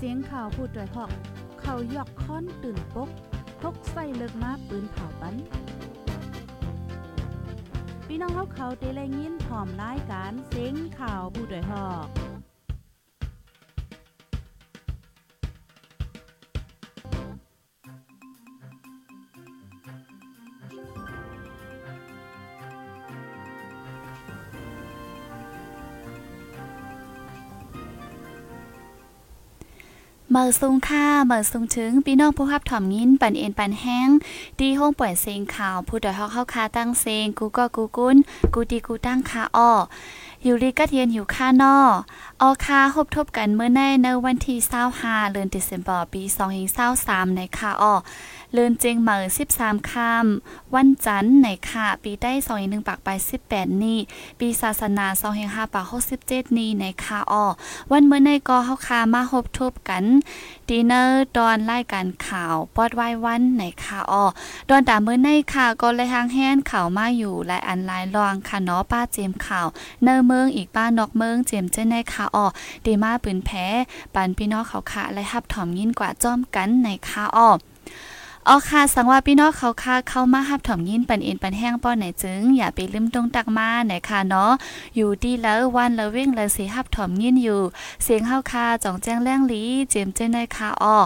เสียงข่าวผู้ด้วยหอก เขายอกค้อนตื่นปกพกใส่เลิกมาปืนเผาปันพี่น้องเขาเขาเตะแลยินพร้อมรายการเสียงข่าวผู้ด้วยหอก เมื่อซุงค่าเมื่อซุงถึงพี่น้องผู้รับถ่อมยินปันเอ็นปันแห้งดีห้องป่วยเสียงข่าว ผู้ดอยฮอกเข้าคาตั้งเซงกูก็กูกุ้นกูดีกูตั้งคาอ้ออยู่รีก็เทียนอยู่ค่านอออคาฮบทบกันเมื่อในในวันที่25เดือนธันวาคมปี2023ในคาอ้อเลือนเจงเหมือ13ค่ำวันจันทร์ในค่ะ ปีได้21ปากไป 18 นี่ ปีศาสนา25ปาก67 นี่ในค่ะอ้อวันเมื่อในก็เฮาคามาพบทบกันดีเนอร์ตอนรายการข่าวปอดไว้วันในค่ะอ้อตอนตามเมื่อในค่ะก็เลยทางแฮนข่าวมาอยู่หลายอันหลายรองค่ะเนาะป้าเจมข่าว เนอเมืองอีกป้านอกเมืองเจมเจ้ในค่ะอ้อดีมาปืนแพ้ปันพี่น้องเขาค่ะและฮับถอมยินกว่าจ้อมกันในค่ะอ้อ อ๋อค่ะ สังว่าพี่น้องเขาค่ะเข้ามาหับถ่อมยินปันเอ็นปันแห้งป้อนไหนจึง อย่าไปลืมตรงตักมาไหนค่ะเนาะอยู่ดีแล้ววันแล้วเว้งแล้วสิหับถ่อมยินอยู่ เสียงเฮาค่ะจ่องแจ้งแรงลีเจมเจนในค่ะอ้อ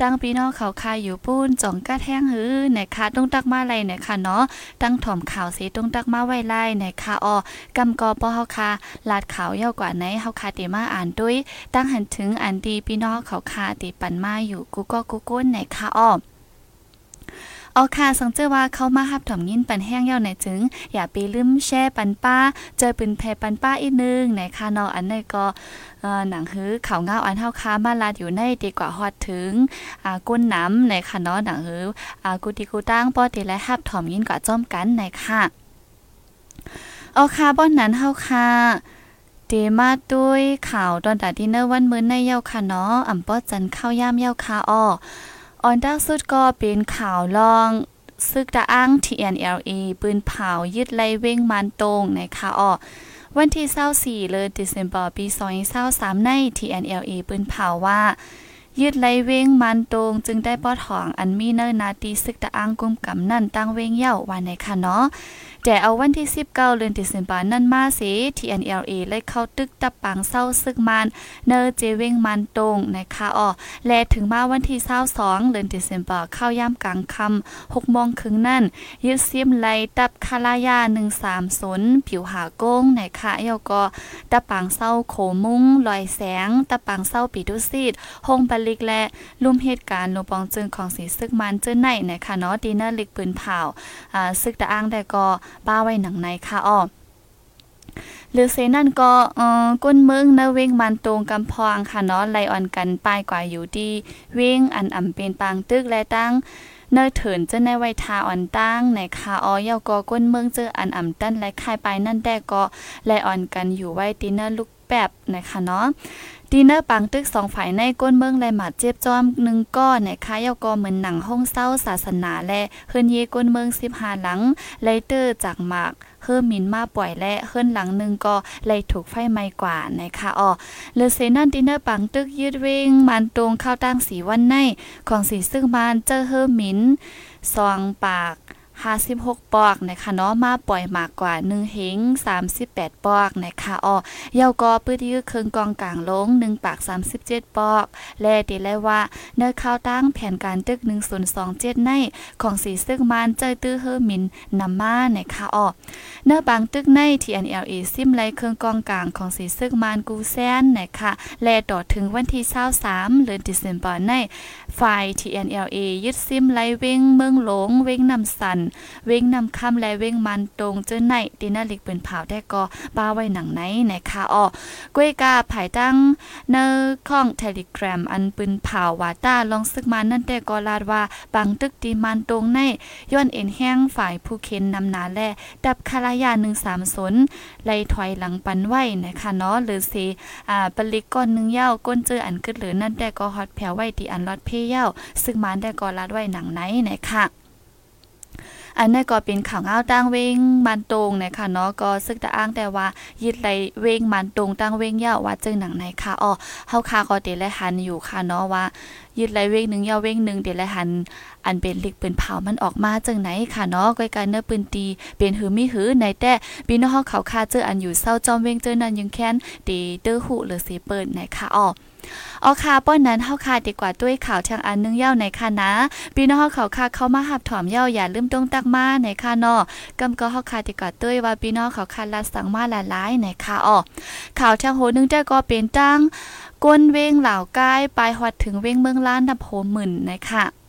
ตั้งพี่น้องเขาค่ะอยู่ปุ้นจ่องกะแท่งหื้อไหนค่ะตรงตักมาไรไหนค่ะเนาะตั้งถ่อมข่าวสิตรงตักมาไว้ไล่ไหนค่ะอ้อกำกอป้อเฮาค่ะลาดขาวเยาวกว่าไหนเฮาค่ะติมาอ่านด้วย ตั้งหันถึงอันดีพี่น้องเขาค่ะติปันมาอยู่กูก็กูก้นไหนค่ะอ้อ เอาค่ะสังเจอว่าเขามาหับถ่อมยินปันแห้งย่อไหนจึง อย่าไปลืมแช่ปันป้า เจอปืนแพปันป้าอีกนึงไหนค่ะนาะอันในก็หนังฮื้อข่าวเงาอันเฮาค้ามาลาดอยู่ในดีกว่าฮอดถึงอาก้นน้ำในค่ะเนาะหนังฮื้ออากูติกูตั้งป้อติและหับถ่อมยินกว่าจ้อมกันในค่ะเอาค่ะบ่อนนั้นเฮาค่ะเดมาด้วยข่าวตอนตาดินเนอร์วันมื้อในเย้าค่ะเนาะอ่ำป้อจันข้าวยามเย้าค่ะอ้อ ออนดักสุดก็เป็นข่าวลองซึกตะอ้าง TNLA ปืนเผายึดไล่เว้งมันตรงในคะอ้อวันที่24เลยเดือนธันวาคมปี2023ใน TNLA ปืนเผาว่า ยืดไล่เว้งมันตรงจึงได้ปอดหองอันมีเนินนาตีซึกตะอ้างกุมกำนั่นตั้งเว้งเย่าวันในค่ะเนาะ แต่เอาวันที่ 19เดือนตุลาคมนั่นมาสิ TNLA เลยเข้าตึกตับปังเศร้าซึกมัน เนอเจเวงมันตรงนะคะอ๋อและถึงมาวันที่22เดือนตุลาคมเข้าย่ำกลางค่ำ6โมงครึ่งนั่นยึดเสียมไล่ตับคาลายา130ผิวหาโก้งนะคะเยาก็ตับปังเศร้าโขมุ้งลอยแสงตับปังเศร้าปีดุซีดหงปลิกและลุ่มเหตุการณ์โนปองจึงของสีซึกมันเจอไหนนะคะเนาะดีเนอร์ลิกปืนเผาอ่าซึกตะอ้างแต่ก็ป้าไว้หนังในค่ะอ้อหรือเซนั่นก็เอ่อก้นเมืองนะเว้งมันตรงกำพองค่ะเนาะไลออนกันป้ายกว่าอยู่ดีเว้งอันอ่ำเป็นปางตึกและตั้งเนอเถินจะในไวทาอ่อนตั้งในคาออยก็ก้นเมืองเจออันอ่ำตั้นและคายไปนั่นแต่ก็ไลออนกันอยู่ไว้ตีเนอร์ลูก แบบนะคะเนาะดีเนอร์ปังตึกสองฝ่ายในก้นเมืองและหมาเจ็บจอมหนึ่งก้อนนะคะยอกอเหมือนหนังห้องเศร้าศาสนาและเฮือนเยก้นเมืองสิบห้าหลังไลเตอร์จากหมากเฮือมินมาปล่อยและเฮือนหลังหนึ่งก็เลยถูกไฟไหม้กว่านะคะอ๋อเลเซนันดินเนอร์ปังตึกยืดเวงมันตรงเข้าตั้งสีวันในของสีซึ่งมานเจอเฮือมินซองปาก 56 ปอกนะคะเนาะมาปล่อยมากกว่า1เฮง38 ปอกนะคะอ้อยาก็ปื้ดยื้อเครื่องกองกลางลง 1 ปาก 37 ปอก และดีเลว่าเนื้อข้าวตั้งแผนการตึก 1027 ในของสีซึ่งมันเจอตื้อเฮอมินนำมานะคะอ้อเนื้อบางตึกใน TNLA ซิมไลเครื่องกองกลางของสีซึ่งมันกูแซนนะคะและต่อถึงวันที่23เดือนธันวาคมในฝ่าย TNLA ยึดซิมไลเวงเมืองหลงเวงนำสันเว้งนำคำและเว้งมันตรงเจ้อในดินาลิกเป็นเผาได้ก็ป้าไว้หนังไหนนะคะอ้อกวยกาภายตั้งเนอข้องเทเลกราอันปืนเผาวาต้าลองซึกมานั่นแต่ก็ลาดว่าบางตึกดีมันตรงในย้อนเอ็นแห้งฝ่ายผู้เข็นนำนาแลดับคารายา130ไล่ถอยหลังปันไว้นะคะเนาะหรือสิอ่าปลิกก้อนนึงเย้าก้นเจออันกึดหรือนั่นแต่ก็ฮอตแผ่วไว้ที่อันลอดเพเย้าซึ่งมันได้ก็ลาดไว้หนังไหนนะคะ อันนั้นก็เป็นข่าวอ้าตั้งเวงมันตรงนะคะเนาะก็ซึกตะอ้างแต่ว่ายึดไหลเวงมันตรงตั้งเวงยาวว่าเจึงหนังไหนค่ะอ๋อเฮาคาก็เตและหันอยู่ค่ะเนาะว่ายึดไหลเวงหนึ่งยาวเวงหนึ่งเตและหัน อันเป็นลิกปืนเผามันออกมาจังไหนค่ะเนาะก้อยการเนื้อปืนตีเป็นหือมีหือในแต่พี่น้องเขาคาเจออันอยู่เศร้าจอมเวงเจอนันยังแค้นตีเตื้อหูหรือเสเปิดไหนค่ะอ๋อ อาคาป้อนนั้นเฮาคาดีกว่าด้วยข่าวทางอันนึงเย้าในค่ะนะพี่น้องเขาค่ะเข้ามาหับถอมเย้าอย่าลืมต้องตักมาในค่ะนาะกำก็เฮาคาดีกว่าด้วยว่าพี่น้องเขาค่ะละสังมาหลายๆในค่ะอ๋อข่าวทางโหนึงแต่ก็เป็นตั้งก้นเว้งเหล่ากายไปหอดถึงเว้งเมืองล้านนับโหมื่นนะคะ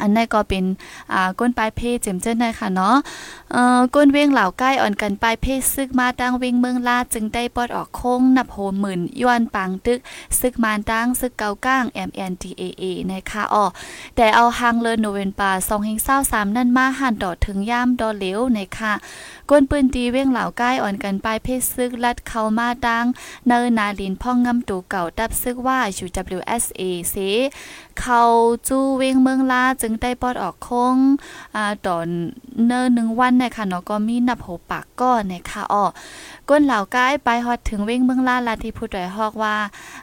อันนี้ก็เป็นอ่าก้นปลายเพศเจมเจ้นได้ค่ะเนาะเอ่อก้นเว้งเหล่าใกล้อ่อนกันปลายเพศซึกมาตั้งเว้งเมืองลาดจึงได้ปอดออกโค้งนับโหหมื่นย้อนปังตึกซึกมาตั้งซึกเกาก้าง MNDAA นะคะอ๋อแต่เอาหางเลนโนเวนปา2เฮง23นั่นมาหันดอดถึงย่ามดอเหลวนะคะก้นปืนตีเว้งเหล่าใกล้อ่อนกันปลายเพศซึกลัดเข้ามาตั้งเนินนาลินพ่องงำตูเก่าดับซึกว่า UWSA เสเขาจู้เวงเมืองลาจึงได้ปอดออกคงอ่าตอนเนิ่นหนึ่งวันนะคะเนาะก็มีนับหัวปากก้อนนะคะอ้อก้นเหล่าก้ายไปฮอดถึงเวงเมืองลาลาที่ผู้ดอยฮอกว่า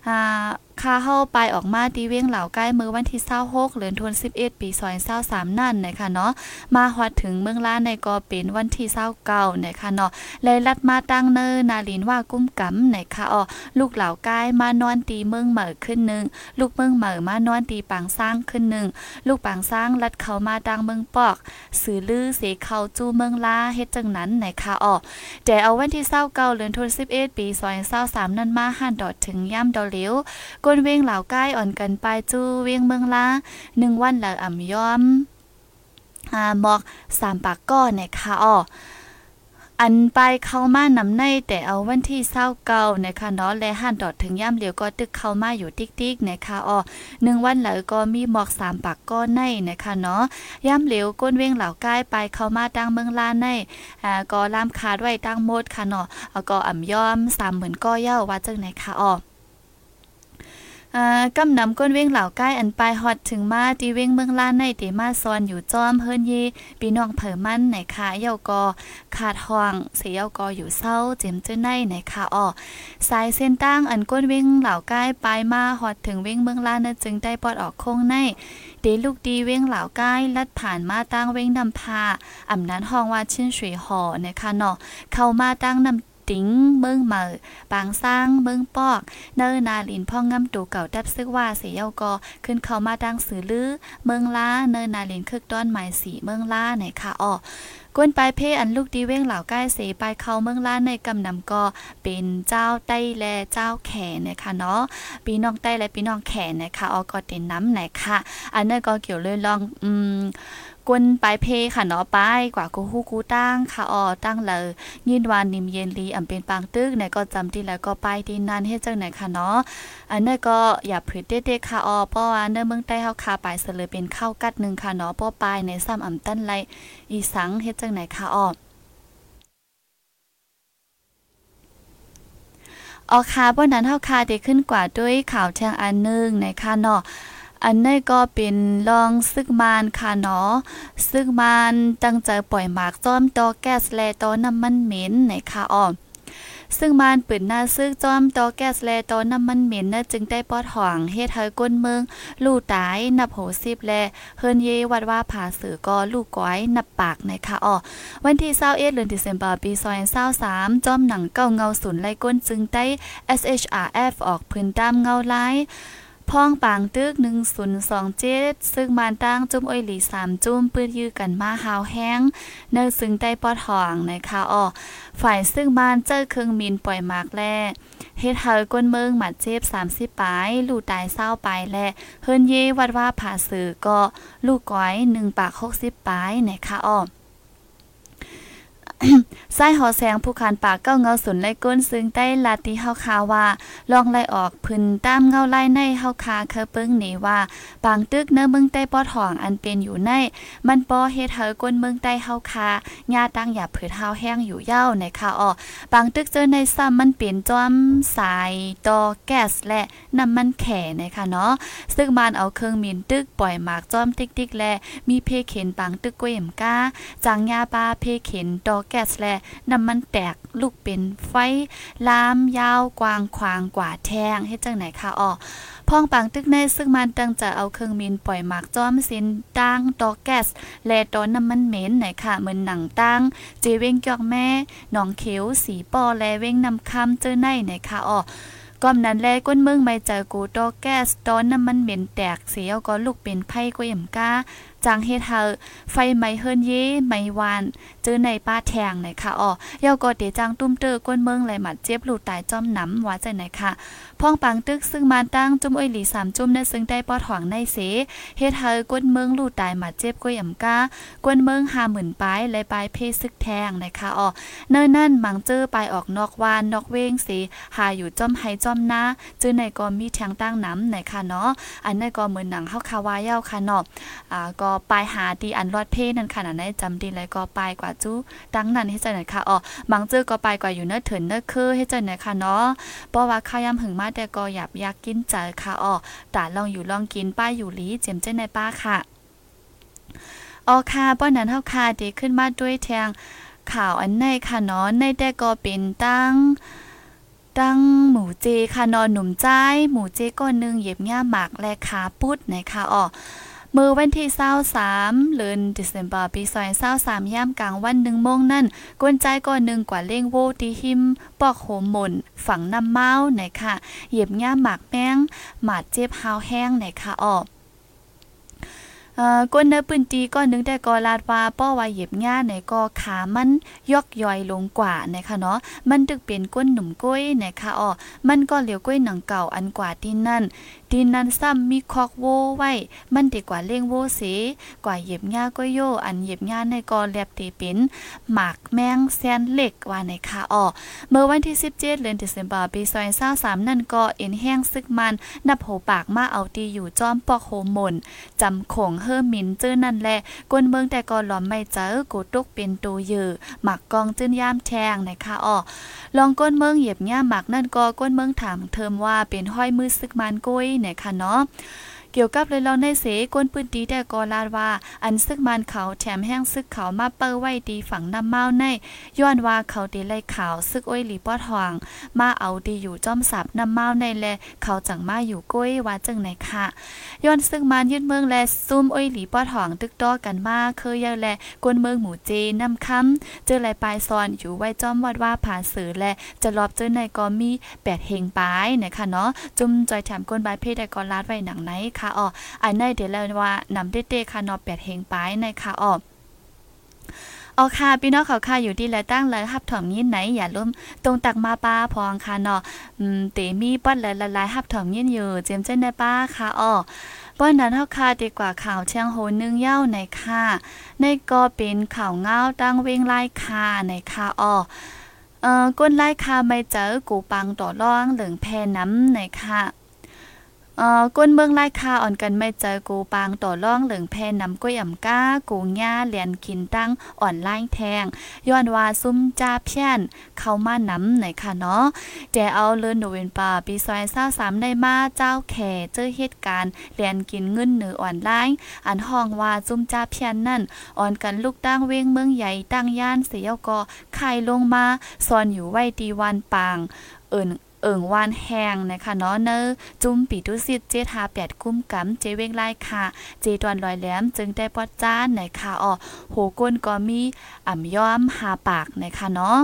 อ่า ค่าเข้าไปออกมาดีเว้งเหล่าใกล้มือวันที่26เดือนธันวาคมปี2023นั่นนะคะเนาะมาฮอดถึงเมืองลาในก็เป็นวันที่29นะคะเนาะเลยลัดมาตั้งเนินนาลินว่ากุ้มกำนะคะอ้อลูกเหล่าใกล้มานอนตีเมืองเหม่อขึ้นนึงลูกเมืองเหม่อมานอนตีปางสร้างขึ้นนึงลูกปางสร้างลัดเข้ามาดังเมืองปอกสื่อลือเสเขาจู้เมืองลาเฮ็ดจังนั้นนะคะอ้อแต่เอาวันที่29เดือนธันวาคมปี2023นั้นมาหันดอดถึงย่ำดอเหลียวก้นเวียงเหล่าใกล้อ่อนกันไปจู้เวียงเมืองลาหนึ่งวันละอ่ำย้อมอ่าหมอกสามปากก้อนนะคะอ้ออันไปเข้ามานำในแต่เอาวันที่เศร้าเก่านะคะเนาะและหันดอดถึงย่ำเหลียวก็ตึกเข้ามาอยู่ติ๊กๆนะคะอ้อหนึ่งวันแล้วก็มีหมอกสามปากก้อนในนะคะเนาะย่ำเหลียวก้นเวียงเหล่าใกล้ไปเข้ามาตั้งเมืองลาในอ่าก็ลามคาดไว้ตั้งโมดค่ะเนาะก็อ่ำย้อมสามหมื่นก้อเย้าว่าจังไหนคะอ้อ อ่ากำนำก้นเว้งเหล่าใกล้อันปลายฮอดถึงมาตีเว้งเมืองล้านในเตมาซอนอยู่จอมเฮิรนเยปีน้องเผอมันไหนคะเยากอขาดห้องเสียเยากออยู่เศร้าเจ็มเจ้าในไหนคะอ้อสายเส้นตั้งอันก้นเว้งเหล่าใกล้ปลายมาฮอดถึงเว้งเมืองล้านน่ะจึงได้ปอดออกโค้งในเดลูกดีเว้งเหล่าใกล้ลัดผ่านมาตั้งเว้งนำพาอำนั้นห้องว่าชื่นสวยหอนะคะเนาะเข้ามาตั้งนำ ติ๋งเมืองเหมอปางสร้างเมืองปอก เนินนาลินพ่องงำตูเก่าดับซึกว่าเสียเยากอขึ้นเข้ามาดังสื่อลือ เมืองล้าเนินนาลินคึกต้อนหมายสีเมืองล้าไหนค่ะอ้อกวนปลายเพอันลูกดีเว้งเหล่าใกล้เสไปเข้าเมืองล้านในกำนำก็เป็นเจ้าไต้แลเจ้าแขนนะคะเนาะปีน้องไต้และปีน้องแขนนะคะออก็เต็นน้ำไหนค่ะ อันนั้นก็เกี่ยวเลยลองอืม กวนปลายเพค่ะเนาะป้ายกว่ากูฮู้กูตั้งค่ะออตั้งเลยยินวานนิมเย็นลีอำเป็นปางตึกเนี่ยก็จำที่แล้วก็ไปที่นั่นเฮ็ดจังไหนค่ะเนาะอันนั้นก็อย่าผืดเด็กๆค่ะออเพราะว่าเนื้อเมืองใต้เฮาคาไปเสเลยเป็นข้าวกัดนึงค่ะเนาะป้อปลายในซ้ำอำตั้นไรอีสังเฮ็ดจังไหนค่ะออออค่ะบนนั้นเฮาคาได้ขึ้นกว่าด้วยข่าวแทงอันนึงในค่ะเนาะ อันนี้ก็เป็นลองซึกมานค่ะเนาะซึกมานตั้งใจปล่อยหมากจ้อมตอแก๊สแลตอน้ำมันเหม็นในค่ะอ้อซึ่งมานปืนหน้าซึกจอมตอแก๊สแลตอน้ำมันเหม็นน่ะจึงได้ปอดห่องเฮ็ดให้ก้นเมือง ลู่ตายนับโหสิบแลเฮินเยวัดว่าผาสือก็ลูกก้อยนับปากนะคะอ้อวันที่21เดือนธันวาคมปี2023จอมหนังเก้าเงาศูนย์ไล่ก้นจึงได้ SHRF ออกพื้นตามเงาไล่ พ่องปางตึก1027 ซึ่งมานตั้งจุ่มอ้อยหลี3จุ่มปื้นยื้อกันมาหาวแห้งเนื้อซึ่งใต้ปอทองนะคะอ้อฝ่ายซึ่งมานเจอเครื่องมินปล่อยมากแลเฮ็ดเฮาก้นเมืองหมัดเจ็บ30ปลายลูกตายเศร้าไปและเฮิรนเยวัดว่าผาสือก็ลูกก้อย1ปาก60ปลายนะคะอ้อ ไส้หอแสงผู้คานปากเก้าเงาสุนไล่ก้นซึ่งใต้ลาติเฮาคาว่า ลองไล่ออกพื้นตามเงาไล่ในเฮาคาเคเปิ้งนีว่าปางตึกเนื้อเมืองใต้ปอทองอันเป็นอยู่ใน มันปอเฮ็ดเฮอก้นเมืองใต้เฮาคาญาตั้งอย่าผืดเฮาแห้งอยู่เย้าในค่ะอ้อปางตึกเจอในซ้ำมันเป็นจอมสายตอแก๊สและน้ำมันแข่นะคะเนาะซึ่งมันเอาเครื่องมินตึกปล่อยหมากจอมติ๊กๆและมีเพเข็นปังตึกก้วยมก้าจางยาปาเพเข็นดอแก๊สและน้ำมันแตกลูกเป็นไฟลามยาวกว้างขวางกว่าแทงเฮ็ดจังไหนคะอ๋อพองปังตึกในซึ่งมันตั้งจะเอาเครื่องมินปล่อยหมากจ้อมสินตั้งดอแก๊สและตอนน้ำมันเหม็นไหนค่ะเหมือนหนังตั้งเจเว้งจอกแม่หนองเขียวสีปอและเว้งนำคำเจอในไหนค่ะอ๋อก้อมนั้นแลก้นเมืองไม่เจอกูดอแก๊สตอนน้ำมันเหม็นแตกเสียก็ลูกเป็นไพ่ก็ย่ำก้าจางเฮ็ดเฮาไฟไหม้เฮิรนเย่ไหม้วานเจอในป้าแทงไหนค่ะอ๋อยาก็เตจางตุ้มเตอก้นเมืองไหลหมัดเจ็บลูกตายจอมหนำว่าใจไหนค่ะพ่องปังตึกซึ่งมาตั้งจุ่มอ้อยหลี3จุ่มในซึ่งได้ปอดหวังในเสเฮ็ดเฮาก้นเมืองลูกตายหมัดเจ็บก้อยอ่ำก้าก้นเมือง50,000ปลายและปลายเพซึกแทงนะคะอ๋อเนินนั่นมังเจอไปออกนอกวานนอกเว้งเสหาอยู่จอมไห้จอมหน้าจื้อในก็มีแทงตั้งน้ำไหนค่ะเนาะอันนั้นก็เหมือนหนังเฮาคาวาเย้าค่ะเนาะอ่าก็ปลายหาดีอันรอดเพนั่นค่ะนั้นจำดีแล้วก็ปลายกว่าจู้ดังนั้นให้ใจหน่อยค่ะอ๋อบางเจอก็ปลายกว่าอยู่เนื้อเถินเนื้อคือให้ใจหน่อยค่ะเนาะเพราะว่าข้าวยำหึงมาแต่ก็อยากอยากกินใจค่ะอ๋อตาลองอยู่ลองกินป้ายอยู่ลีเจียมเจ้ในป้าค่ะอ๋อค่ะป้อนนั้นเฮาค่ะดีขึ้นมาด้วยแทงข่าวอันในค่ะเนาะในแต่ก็เป็นตั้งตั้งหมูเจค่ะนอนหนุ่มใจหมูเจก้อนนึงเย็บง่าหมักและขาปุดนะคะอ๋อ มื่อวันที่23เดือนเดซ ember ปี2023ย่ามกลางวัน1โมงนั่นกวนใจก่อนหนึ่งกว่าเล่งโวตีหิม ปอกโหมหม่นฝังน้ำเมาไหนค่ะ เหยียบง่าหมากแป้งหมาดเจ็บหาวแห้งไหนค่ะออกก้นเนื้อปืนตีก็นึงแต่ก็ลาดว่าป้อว่าเหยียบง่าในก็ขามันยอกย่อยลงกว่านะคะเนาะมันตึกเป็นก้นหนุ่มก้อยนะคะอ๋อมันก็เหลียวก้อยหนังเก่าอันกว่าที่นั่นดินนั้นซ้ำมีคอกโวไว้ มันดีกว่าเลี้ยงโวเสกว่าเหยียบง่าก็โย อันเหยียบง่าในกอแลบตีเป็นหมากแมงแซนเหล็กว่าในคาออเมื่อวันที่ 17เดือนเดซ ember ปี2023นั่นก็เอ็นแห้งซึกมัน นับโหปากมาเอาตีอยู่จอมปอกโหมนจำคงเฮอมินเจอนั่นแหละกวนเมืองแต่ก็หลอมไม่เจอกูตุกเป็นตัวเยอหมักกองจื้นย่ามแทงในคาออลองก้นเมืองเหยียบง่าหมักนั่นก็ก้นเมืองถามเทิมว่าเป็นห้อยมือซึกมันกุ้ยนี่ยค่ะเนาะ เกี่ยวกับเลยเราในเสกวนปืนตีแต่ก็ลาดว่า อันซึกมันเขาแถมแห้งซึกเขามาเปิ้ไว้ดีฝังน้ำเมาในย้อนว่าเขาตีไล่ขาวซึกอ้อยหลีป้อทองมาเอาดีอยู่จอมสับน้ำเมาในแลเขาจังมาอยู่ก้อยว่าจังไหนค่ะย้อนซึกมันยึดเมืองและซุ่มอ้อยหลีป้อทองตึกต้อกันมาเคยเยาแลกวนเมืองหมู่เจน้ำค้ำเจอไรปลายซอนอยู่ไว้จอมวัดว่าผ่าสือแลจะรอบเจอในก็มีแปดเฮงปลายนะคะเนาะจุ่มจอยแถมก้นบายเพศแต่ก็ลาดไว้หนังไหนค่ะอ๋ออันในเดี๋ยวแล้วว่านำเต้ๆค่ะนอแปดเฮงไปในค่ะอ๋อกออค่ะพี่น้องเขาค่ะอยู่ที่และตั้งเลยฮับถ่อมยินไหนอย่าล้มตรงตักมาป้าพองค่ะเนาะอืมเตมีปัดและละลายฮับถ่อมยินอยู่เจมเจ้นในป้าค่ะอ้อป้อนนั้นเฮาค่ะดีกว่าข่าวเชียงโหนึงเย้าในค่ะ ในก็เป็นข่าวเงาตั้งเวงไล่ค่ะในค่ะอ้อเอ่อก้นไล่ค่ะไม่เจอกูปังต่อร่องเหลืองแพน้ำในค่ะ เอ่อก้นเมืองไล่คาอ่อนกันไม่เจอกูปางต่อร่องเหลืองแพนนำก้อยอ่ำก้ากูง่าเหรียญกินตั้งอ่อนไล่แทงย้อนว่าซุ่มจ้าเพี้ยนเข้ามานำไหนค่ะเนาะแต่เอาเลินโนเวนป่าปีซอยเศร้าสามได้มาเจ้าแข่เจอเหตุการณ์เหรียญกินเงินเหนืออ่อนไล่อันห้องว่าซุ่มจ้าเพี้ยนนั่นอ่อนกันลูกตั้งเวงเมืองใหญ่ตั้งย่านเสียก็ไข่ลงมาซ่อนอยู่ไว้ตีวันปางเอิ่น เอิงวานแหงนะคะเนาะเนอจุ้มปีตุสิตเจทาแปดกุ้มกำเจเวงไล่ค่ะ เจตวนลอยแหลมจึงได้ปอดจ้านนะคะอ๋อโหก้นก็มีอ่ำย้อมหาปากนะคะเนาะ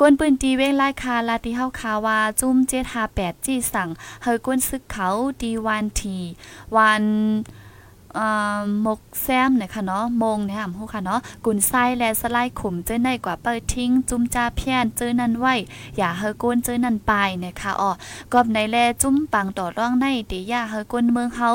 ก้นปืนตีเว้งไล่คาลาติเฮาคาว่าจุ้มเจทาแปดจี้สั่งเฮยก้นซึกเขาดีวันทีวัน มกแซมนะคะเนาะมงเนี่ยฮู้ค่ะเนาะกุนไส้และสไลขุมเจอในกว่าเปิดทิ้ง จุ่มจ้าเพี้ยนเจอนั่นไว้ อย่าเฮอก้นเจอนั่นไปนะคะอ๋อกอบในแลจุ่มปังต่อร่องในเดีย่าเฮอก้นเมืองเฮา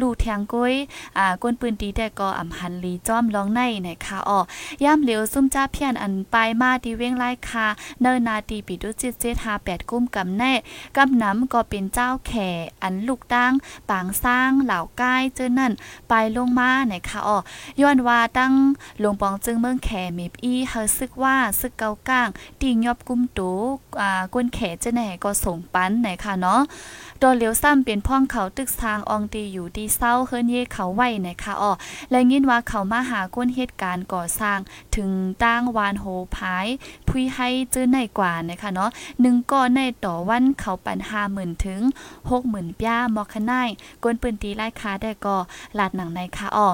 ลู่แทงก้ยอ่าก้นปืนตีแต่ก็อำหันลีจ้อมร้องในนะคะอ๋อย่ามเหลียวซุ่มจ้าเพี้ยนอันปลายมาที่เว้งไล่คาเนินนาตีปิดุจิตเจทา8กุ้มกำแน่กำน้ำก็เป็นเจ้าแข่อันลูกตั้งปางสร้างเหล่าก้ายเจอนั่นไปลงมานะคะอ๋อย้อนว่าตั้งหลวงปองจึงเมืองแขมีอีเฮาซึกว่าซึกเกาก้างตียอบกุ้มตูอ่าก้นแขจะแหน่ก็ส่งปันนะคะเนาะตอนเลียวซ้ำเป็นพ่องเขาตึกทางอองตีอยู่ดีเศร้าเฮิรนเย่เขาไว้นะคะอ๋อและยินว่าเขามาหาก้นเหตุการณ์ก่อสร้างถึงตั้งวานโหพายพุยให้จื้อในกว่านะคะเนาะหนึ่งก้อในต่อวันเขาปันห้าหมื่นถึงหกหมื่นป้ามอคานายก้นปืนตีไล่คาได้ก็ลาดหนังในค่ะอ้อ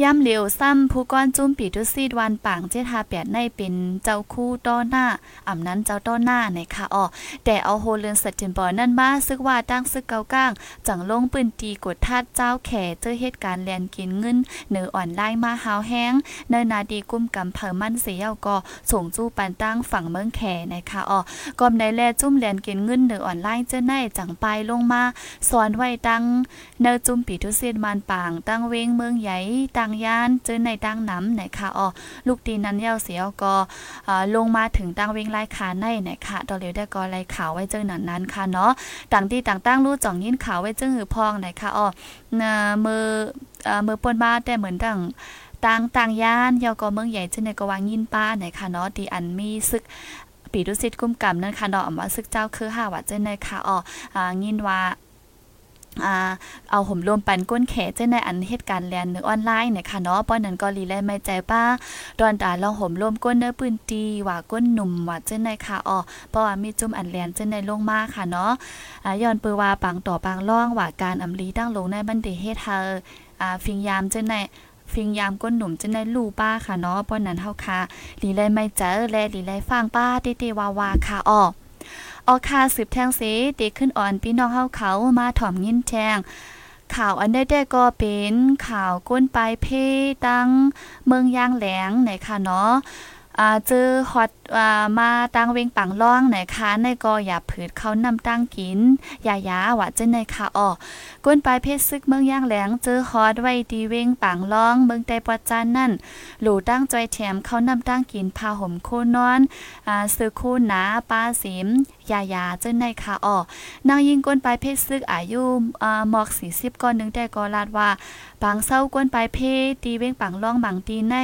ย่ำเหลียวซ้ำผู้ก้อนจุ้มปีดุซีดวันป่างเจทาแปดในเป็นเจ้าคู่ต้อหน้าอ่ำนั้นเจ้าต้อหน้าในค่ะอ๋อแต่เอาโฮเลือนสติมบอนั่นมาซึกว่าตั้งซึกเกาก้าง จังลงปืนตีกดทัดเจ้าแข่เจอเหตุการณ์แลนกินเงินเนื้ออ่อนไล่มาหาวแห้งเนินาดีกุ้มกำเผอมันเสียก็ส่งจู้ปันตั้งฝั่งเมืองแข่ในค่ะอ๋อกอมในแลจุ้มแลนกินเงินเนื้ออ่อนไล่เจ้าในจังไปลงมาสอนไว้ตั้งเนื้อจุ้มปีทุเซียนมันป่างตั้งเวงเมืองใหญ่ตั้งยานเจอในตังน้ำไหนค่ะอ๋อลูกตีนั้นเย้าเสียวก็ลงมาถึงตังเวงไล่ขาในไหนค่ะตอเลียวได้ก็ไล่ขาวไว้เจอนั้นนั้นค่ะเนาะต่างที่ต่างตั้งรู้จ่องยินขาวไว้เจอหือพองไหนค่ะอ๋อมือมือปนมาแต่เหมือนดังต่างต่างย่านเยาก็เมืองใหญ่เจนในกวางยินป้าไหนค่ะเนาะที่อันมีซึกปีดุสิตกุ้มกำนั่นค่ะเนาะว่าซึกเจ้าคือหาว่าเจนในค่ะอ๋อยินว่า เอาห่มรวมปันก้นแขเจ้ในอันเหตุการณ์แลนเนื้อออนไลน์เนี่ยค่ะเนาะป้อนนั้นก็รีแลไม่ใจป้าดอนตาลองห่มรวมก้นเนื้อปืนตีว่าก้นหนุ่มว่าเจ้ในค่ะอ๋อเพราะว่ามีจุ่มอันแลนเจ้ในลงมาค่ะเนาะย้อนเปือว่าปังต่อปังล่องว่าการอำลีตั้งลงในบันเดเฮ็ดเธอฟิงยามเจ้ในฟิงยามก้นหนุ่มจะได้ลู่ป้าค่ะเนาะป้อนนั้นเฮาค่ะลีไลไม่เจอและลีไลฟังป้าเตๆวาวาค่ะอ๋อ ออกคาสืบแทงเสตีขึ้นอ่อนพี่น้องเฮาเขามาถ่อมยินแทงข่าวอันได้ได้ก็เป็นข่าวก้นปลายเพตั้งเมืองยางแหลงไหนค่ะเนาะ อ่าเจอฮอตอ่ามาตั้งเวงปังล่องไหนคะในก็อย่าผืดเขานำตั้งกินยายาว่าเจนในค่ะอ๋อก้นปลายเพชรซึกเมืองย่างแหลงเจอฮอตไว้ดีเวงปังล่องเมืองแต่ปอจานนั่นหลูตั้งจอยแถมเขานำตั้งกินพาห่มโคนอนอ่าซื้อคู่หนาปลาสิมยายาเจนในค่ะอ๋อนางยิงก้นปลายเพชรซึกอายุอ่าหมอก40ก่อนนึงแต่ก็ลาดว่าปังเศร้าก้นปลายเพตีเวงปังล่องบางตีใน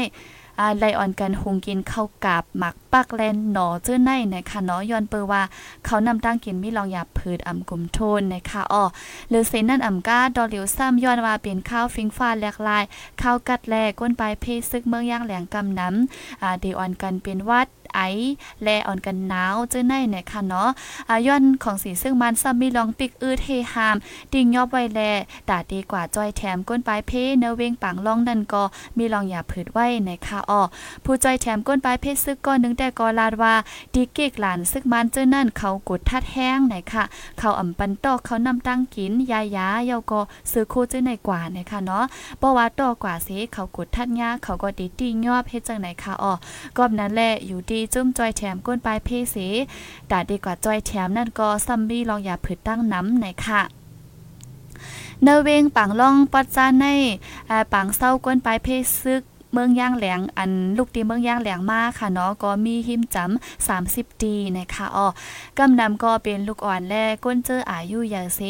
อ่าไลออนกันหุงกินข้าวกาบหมักปักแลนหนอเจ้อในนะคะเนาะย้อนเปอว่าเขานำตั้งกินมีลองหยาบผืชอ่ำกลุ่มโทนนะคะอ้อหรือเซนนั่นอ่ำก้าดอเหลียวซ้ำย้อนว่าเป็นข้าวฟิงฟ้าแหลกลายข้าวกัดแลก้นปลายเพซึกเมืองย่างแหลงกำน้ำอ่าเดออนกันเป็นวัด ไอแลอ่อนกันหนาวเจ้อในเนี่ยค่ะเนาะอาย้อนของสีซึ่งมันซ้ำมีลองปิกอืดเฮฮามติ่งยอบไว้แลตาดีกว่าจอยแถมก้นปลายเพเนเวงปังล่องนันก็มีลองอย่าผืดไว้ในค่ะอ้อผู้จอยแถมก้นปลายเพซึกก้อนนึงแต่ก็ลาดว่าดีเกกหลานซึกมันเจ้อนั่นเขากดทัดแห้งไหนค่ะ เขาอ่ำปันตอกเขานำตั้งกินยายาเยาก็ซื้อโคเจ้อในกว่านะคะเนาะเพราะว่าตอกว่าเสเขากดทัดยาเขาก็ดีตียอบเฮ็ดจังไหนค่ะอ้อก็นั้นแหละอยู่ดีจุ้มจอยแถมก้นปลายเพเสดาดีกว่าจอยแถมนั่นก็ซัมบี้ลองอย่าผืดตั้งน้ำไหนค่ะเนเวงปังล่องปัจจานในปังเศร้าก้นปลายเพซึก เมืองย่างแหลงอันลูกตีเมืองย่างแหลงมากค่ะเนาะก็มีหิมจำ30ดีนะคะอ๋อกำนำก็เป็นลูกอ่อนแลก้นเจออายุอย่างเส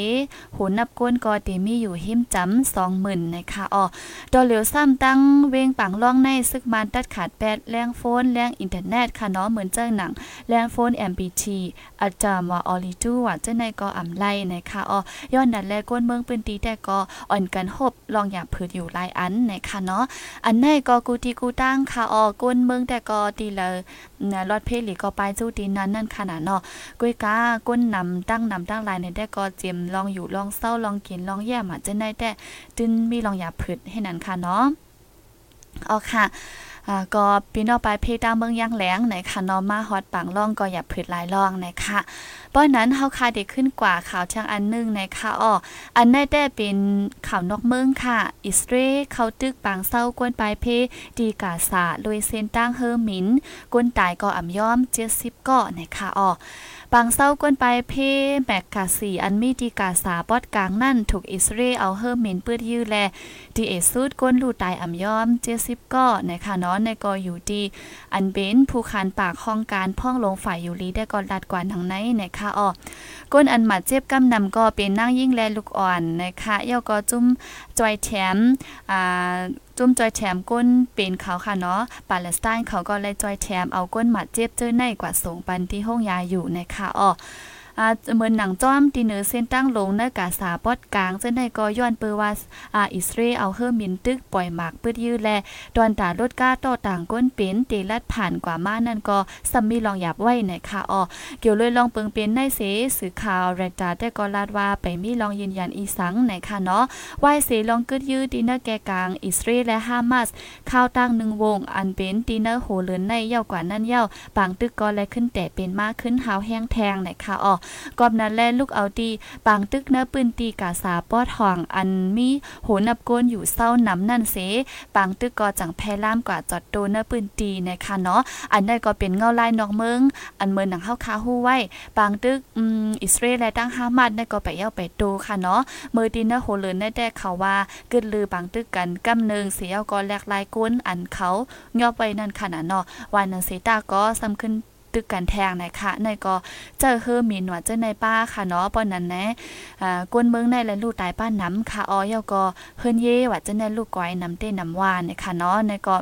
หูนับก้นก็ตีมีอยู่หิมจำ20,000นะคะอ๋อดอเหลียวซ้ำตั้งเวงปังล่องในซึกมันตัดขาดแปดแรงโฟนแรงอินเทอร์เน็ตค่ะเนาะเหมือนเจ้าหนังแรงโฟน MPT อาจารย์ว่าออลิจูว่าเจ้าในก็อำไลนะคะอ๋อย้อนนั้นแลก้นเมืองปืนตีแต่ก็อ่อนกันหบลองอยาผืดอยู่หลายอันนะคะเนาะอันในก็กูตีกูตั้งค่ะออก้นเมืองแต่ก็ตีเลยนะรอดเพลีก็ไปสู้ตีนั้นนั่นขนาดเนาะกุ้ยกาก้นนำตั้งนำตั้งลายในแต่ก็เจียมลองอยู่ลองเศร้าลองกินลองแย่มาจะได้แต่ตึนมีลองอย่าผืดให้นั้นค่ะเนาะเอค่ะอ่าก็พี่น้องไปเพตาเมืองย่างแหลงไหนค่ะนอมาฮอตปังล่องก็อย่าผืดหลายล่องนะคะป้อนนั้นเฮาคาเด็กขึ้นกว่าข่าวช่างอันนึงในะคะอ้ออันได้แต่เป็นข่าวนอกเมืองค่ะ อิสราเอลเขาตึกปางเศร้ากวนปลายเพดีกาสาโดยเซนตั้งเฮอร์มินกวนตายก็อ่ำย้อม70ก่อในะคะอ้อบางเศร้าก้นไปเพแมกกาสีอันมีดีกาสาปอดกลางนั่นถูกอิสราเอลเอาเฮิมเมนเปื้อยื้อแลดีเอซูดก้นลูตายอ่ำย้อมเจสิบก็นะคะเนาะในกออยู่ดี อันเบนผู้คานปากห้องการพ่องลงฝ่ายอยู่ลีได้ก่อนลัดกว่าทางไหนนะคะอ๋อก้นอันหมัดเจ็บกำนำก็เป็นนั่งยิ่งแลลูกอ่อนนะคะเย่าก็จุ้มจอยแถมอ่าจุ้มจอยแถมก้นเป็นเขาค่ะเนาะปาเลสไตน์เขาก็เลยจอยแถมเอาก้นหมัดเจ็บเจอในกว่าสูงปันที่ห้องยาอยู่นะคะอ๋อ อ่าเหมือนหนังจ้อมตีเนือเส้นตั้งลงเนกาสาปอดกลางเส้นในก็ย้อนเปือว่าอ่าอิสราเอลเอาเฮอร์มินตึกปล่อยหมากปืดยื้อแลดอนตารถก้าต่อต่างก้นเป็นเตลัดผ่านกว่ามานั่นก็ซัมมีลองหยับไว้นะคะอ๋อเกี่ยวเลยลองเปิงเป็นในเสสื่อข่าวแรกตาแต่ก็ลาดว่าไปมีลองยืนยันอีสังนะคะเนาะไหวเสลองกึดยื้อดีเนอร์แกกลางอิสราเอลและฮามาสข้าวตั้งหนึ่งวง อันเป็นดีเนอร์โหเลินในเย่ากว่านั่นเย่าบางตึกก็แลขึ้นแต่เป็นมากขึ้นหาวแห้งแทงนะคะอ๋อกอบนั้นแลลูกเอาดีบางตึกเนื้อปืนตีกาสาปอดห่องอันมีโหนับก้นอยู่เศร้าน้ำนั่นเสบางตึกก็จังแพล่ามกว่าจอดโตเนื้อปืนตีนะคะเนาะอันได้ก็เป็นเงาลายนอกเมืองอันเมืองหนังเข้าคาฮู้ไว้บางตึกอืมอิสราเอลและตั้งฮามาดได้ก็ไปเย้าไปโตค่ะเนาะเมื่อดีเนอร์โหเลินได้แต่เขาว่าเกิดลือบางตึกกันกำเนึงเสียก็แลกลายก้นอันเขาย่อไปนั่นขนาดเนาะวันนั้นเสตาก็ซ้ำขึ้น ตึกกันแทงนะคะในก็เจอเฮอมีหนวดเจอในป้าค่ะเนาะปอนนั้นนะอ่ากวนเมืองในและลูกตายป้าน้ำค่ะออยก็เฮิรนเย่ว่าจะในลูกก้อยน้ำเต้น้ำหวานนะคะเนาะในก็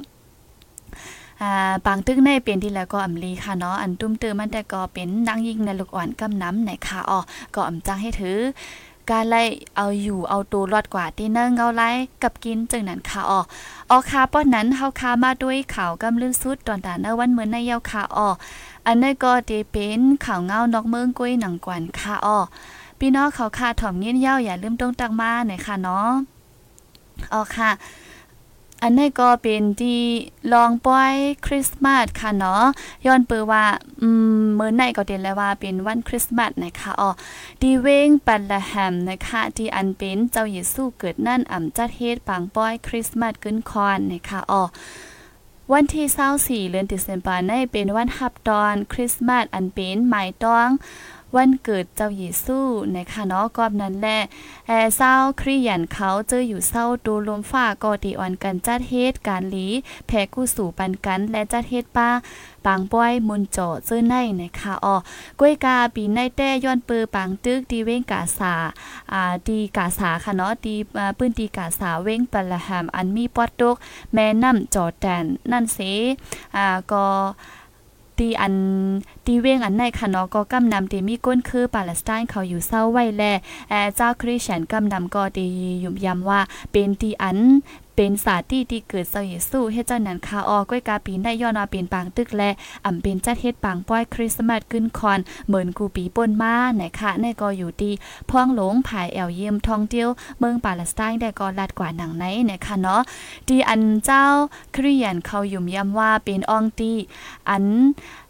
ปางตึกในเปลี่ยนที่แล้วก็อำลีค่ะเนาะอันตุ้มเติมมันแต่ก็เป็นนางยิงในลูกอ่อนกำน้ำในค่ะอ๋อก็อำจังให้ถือ การไล่เอาอยู่เอาตัวรอดกว่าที่เนิ่งเอาไล่กับกินจึงนั้นค่ะอ๋อออคาป้อนนั้นเฮาคามาด้วยข่าวกำลื่นสุดตอนตาเนวันเหมือนในเยาค่ะอ๋ออันนั้นก็ตีเป็นข่าวเงานอกเมืองกุ้ยหนังกวนค่ะอ๋อพี่น้องเขาค่ะถ่อมเงี้ยเย้าอย่าลืมต้องตังมาหน่อยค่ะเนาะอ๋อค่ะ อันนี้ก็เป็นที่ลองป้อยคริสต์มาสค่ะเนาะย้อนเปือว่าอืมเมื่อไหนก็เด่นแล้วว่าเป็นวันคริสต์มาสนะคะอ๋อดีเวงปันละแฮมนะคะที่อันเป็นเจ้าเยซูเกิดนั่นอ่ำจัดเฮ็ดปังป้อยคริสต์มาสกึ้นคอนนะคะอ๋อวันที่24เดือนตุลาคมในเป็นวันฮับดอนคริสต์มาสอันเป็นหมายต้อง วันเกิดเจ้าเยซูนะคะเนาะกอบนั้นแหละแอเศร้าคริยันเขาเจออยู่เศร้าดูลมฟ้าก็ดีอ่อนกันจัดเฮ็ดการหลีแผ่กู้สู่ปันกันและจัดเฮ็ดป้าปางป้อยมุนโจเจอในนะคะอ๋อกล้วยกาปีในแต่ย้อนปือปางตึกดีเว้งกาสาอ่าดีกาสาค่ะเนาะดีปื้นดีกาสาเว้งปละหามอันมีปอดตกแม่น้ำจอแดนนั่นเสอ่าก็ ตีอันตีเว้งอันในค่ะเนาะก็กำนำตีมีก้นคือปาเลสไตน์เขาอยู่เศร้าไว้แลแอเจ้าคริสเตียนกำนำก็ตียุ่มยำว่าเป็นตีอัน เป็นสาที่ที่เกิดเจ้าเยซูเฮ็ดเจ้านั้นคาออก้อยกาปีนได้ย้อนว่าเป็นปางตึกและอ่ำเป็นจัดเฮ็ดปางป้อยคริสต์มาสขึ้นคอนเหมือนกูปีป่นมาไหนคะในก็อยู่ที่พ่องหลงภายแอวเยี่ยมท่องเที่ยวเมืองปาเลสไตน์ได้ก็ลัดกว่าหนังไหนนะคะเนาะที่อันเจ้าคริสเตียนเขายุ่มย้ำว่าเป็นอองตีอัน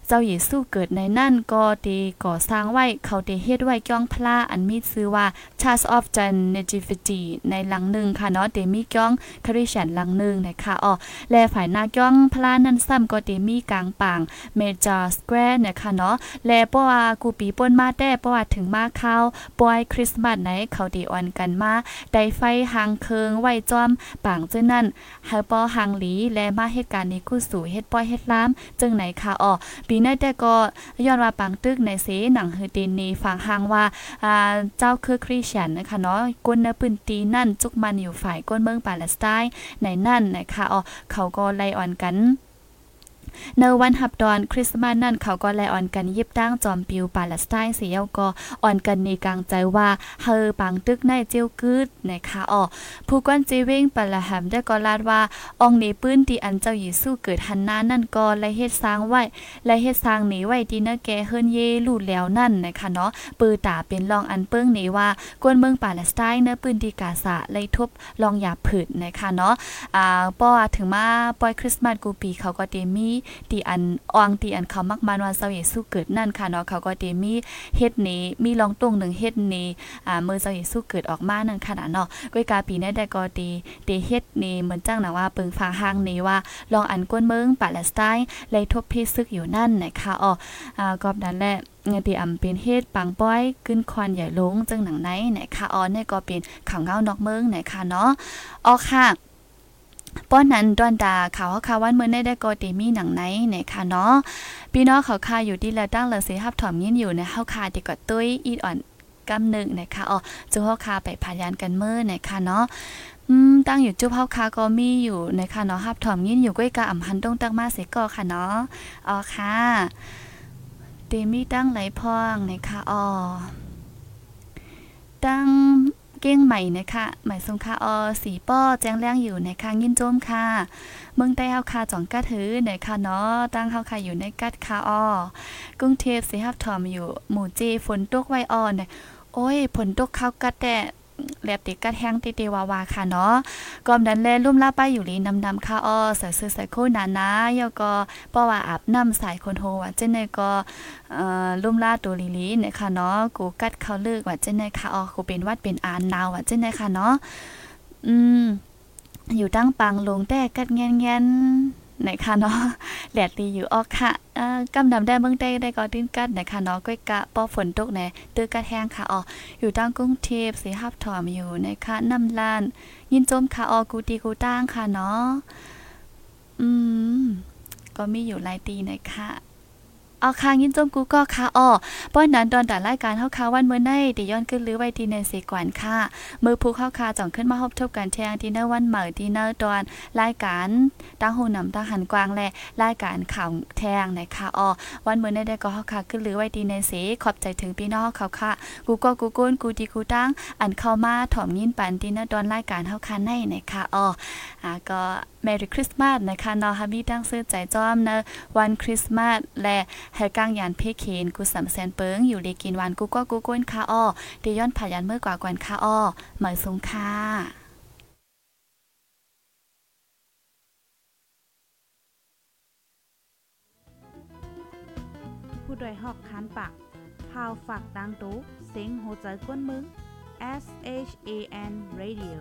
เจ้าเยซูเกิดในนั่นก็ดีก่อสร้างไว้ เขาได้เฮ็ดไว้ก้องพลาอันมีชื่อว่า Church of the Nativity ในหลังหนึ่งค่ะเนาะเดมีก้องคริสเตียนหลังหนึ่งนะคะอ๋อและฝ่ายหน้าก้องพลานั้นซ้ำก็เดมีกลางปาง Major Square นะคะเนาะและเพราะว่ากูปีป่นมาแต่เพราะว่าถึงมาเข้าปอยคริสต์มาสไหนเขาดีออนกันมาได้ไฟหางเคิงไว้จอมปางจึงนั้นเฮาปอหางหลีและมาเหตุการณ์นี้กู้สู่เฮ็ดป้อยเฮ็ดล้าจึงไหนค่ะอ๋อปีีในแต่ก็ย้อนว่าปังตึกในเสหนังเฮตินนีฟังหางว่าอ่าเจ้าคือคริสเตียนนะคะเนาะก้นในพื้นตีนั่นจุกมันอยู่ฝ่ายก้นเมืองปาเลสไตน์ในนั่นนะคะอ๋อเขาก็ไล่อ่อนกัน ในวันหับดอนคริสต์มาสนั่นเขาก็แลอ่อนกันยิบตั้งจอมปิวปาเลสไตน์เสียก็อ่อนกันในกลางใจว่าเฮอปังตึกในเจียวกึดนะคะอ๋อผู้กวนจีเวงปาละหัมได้ก็ลาดว่าองในปื้นที่อันเจ้าเยซูเกิดหันหน้านั่นก็และเฮ็ดสร้างไว้และเฮ็ดสร้างหนีไว้ที่เนแกเฮิรนเยลู่แล้วนั่นนะคะเนาะปือตาเป็นรองอันเปิ้งนี้ว่ากวนเมืองปาเลสไตน์เนื้อปืนที่กาซาเลยทุบลองยาผืดนะคะเนาะอ่าป้อถึงมาปอยคริสต์มาสกูปีเขาก็เดมีตีอันอองตีอันเขามักมันวันเสาเยซูเกิดนั่นค่ะเนาะเขาก็ตีมีเฮ็ดนี้มีรองตรงหนึ่งเฮ็ดนี้อ่าเมื่อเสาเยซูเกิดออกมานั่นขนาดเนาะก้อยกาปีนี้ได้ก็ตีตีเฮ็ดนี้เหมือนจังนะว่าเปิงฟ้าห้างนี้ว่าลองอันก้นเมืองปาเลสไตน์เลยทบพิซึกอยู่นั่นนะคะอ๋ออ่ากอบนั้นแหละเงตีอำเป็นเฮ็ดปังป้อยขึ้นควันใหญ่ลงจังหนังไหนนะคะอ๋อเนี่ยก็เป็นข่าวเงานอกเมืองนะคะเนาะอ๋อค่ะ ป้อนนั้นดอนดาข่าวข่าววันเมื่อได้ได้ก็ตีมีหนังไหนนะคะเนาะพี่น้องเขาคาอยู่ที่ละตั้งละเสียหับถอมยินอยู่ในเฮาคาดีก็ตุ้ยอีดอ่อนกำหนึ่งนะคะอ๋อจูเฮาคาไปพยานกันเมื่อนะคะเนาะอืมตั้งอยู่จุ๊บเฮาคาก็มีอยู่นะคะเนาะหับถอมยินอยู่ก้อยกะอ่ำหันตรงตั้งมาเสก็ค่ะเนาะอ๋อค่ะเตมีตั้งไหลพองนะคะอ๋อตั้ง เก้งใหม่นะคะหมายสงค่ะออสีป้อแจ้งแรงอยู่นะคะยินโจมค่ะ เมืองใต้เฮาคาจ่องกัดถือนะคะเนาะตั้งเฮาคาอยู่ในกัดคาออกรุงเทพสีหับถอมอยู่หมู่เจฝนตกไว้อ่อนเนี่ยโอ้ยฝนตกเข้ากัดแต่ แลบติดกัดแห้งติเตวาวาค่ะเนาะกอมดันแลลุ่มลาป้าอยู่ลีนำนำค่ะอ้อใส่เสื้อใส่โคหนานะยอก็ป้าว่าอาบน้ำสายคนโฮว่าเจนในก็เอ่อลุ่มลาตัวลีลีเนี่ยค่ะเนาะกูกัดเขาเลิกว่าเจนในค่ะอ้อกูเป็นวัดเป็นอานนาวว่าเจนในค่ะเนาะอืมอยู่ตั้งปังลงแต่กัดแงนแง นไหนคะเนาะแหลดดีอยู่ออกค่ะเอ่อกำดำได้เมืองได้ได้ก็ดิ้นกัดไหนคะเนาะก้อยกะปอฝนตกไหนตื้อกัดแห้งค่ะอ๋ออยู่ตั้งกรุงเทพสีหับถอมอยู่นะคะน้ำลาน ยินจมค่ะออกูตีกูตั้งค่ะเนาะอืมก็มีอยู่หลายตีนะคะ เอาค่ะยินจมกูก็ค่ะอ้อป้อนนั้นตอนตัดรายการเฮาค่ะวันเมื่อในติย้อนขึ้นหรือไว้ที่ในเสกวนค่ะ มือผู้เข้าคาจ่องขึ้นมาพบทบกันเที่ยงที่เนอร์วันเหมอที่เนอร์ตอนรายการตั้งหูนำตั้งหันกวางและรายการข่าวแทงในะคะอ๋อวันเมื่อในได้ก็เข้าคาขึ้นหรือไว้ดีในเสขอบใจถึงพี่น้องเขาค่ะ กูก็กูก้นกูดีกูตั้งอันเข้ามาถ่อมยินปันที่เนอร์ตอนรายการเฮาคาในนะคะอ๋ออ่าก็ Merry Christmas นะคะนาะฮามีตั้งซื้อใจจอมเนอะวันคริสต์มาสและแฮกางยานเพเคนกูสำแสนเปิงอยู่เลกินวันกูก็กูก้นค่ะอ้อเดย้อนผายันเมื่อกว่ากวนค่ะอ้อเหมยสงค่ะผู้ดยหอกคานปากพาวฝากดังตู้เซ็งโหใจกวนมึง S H A N Radio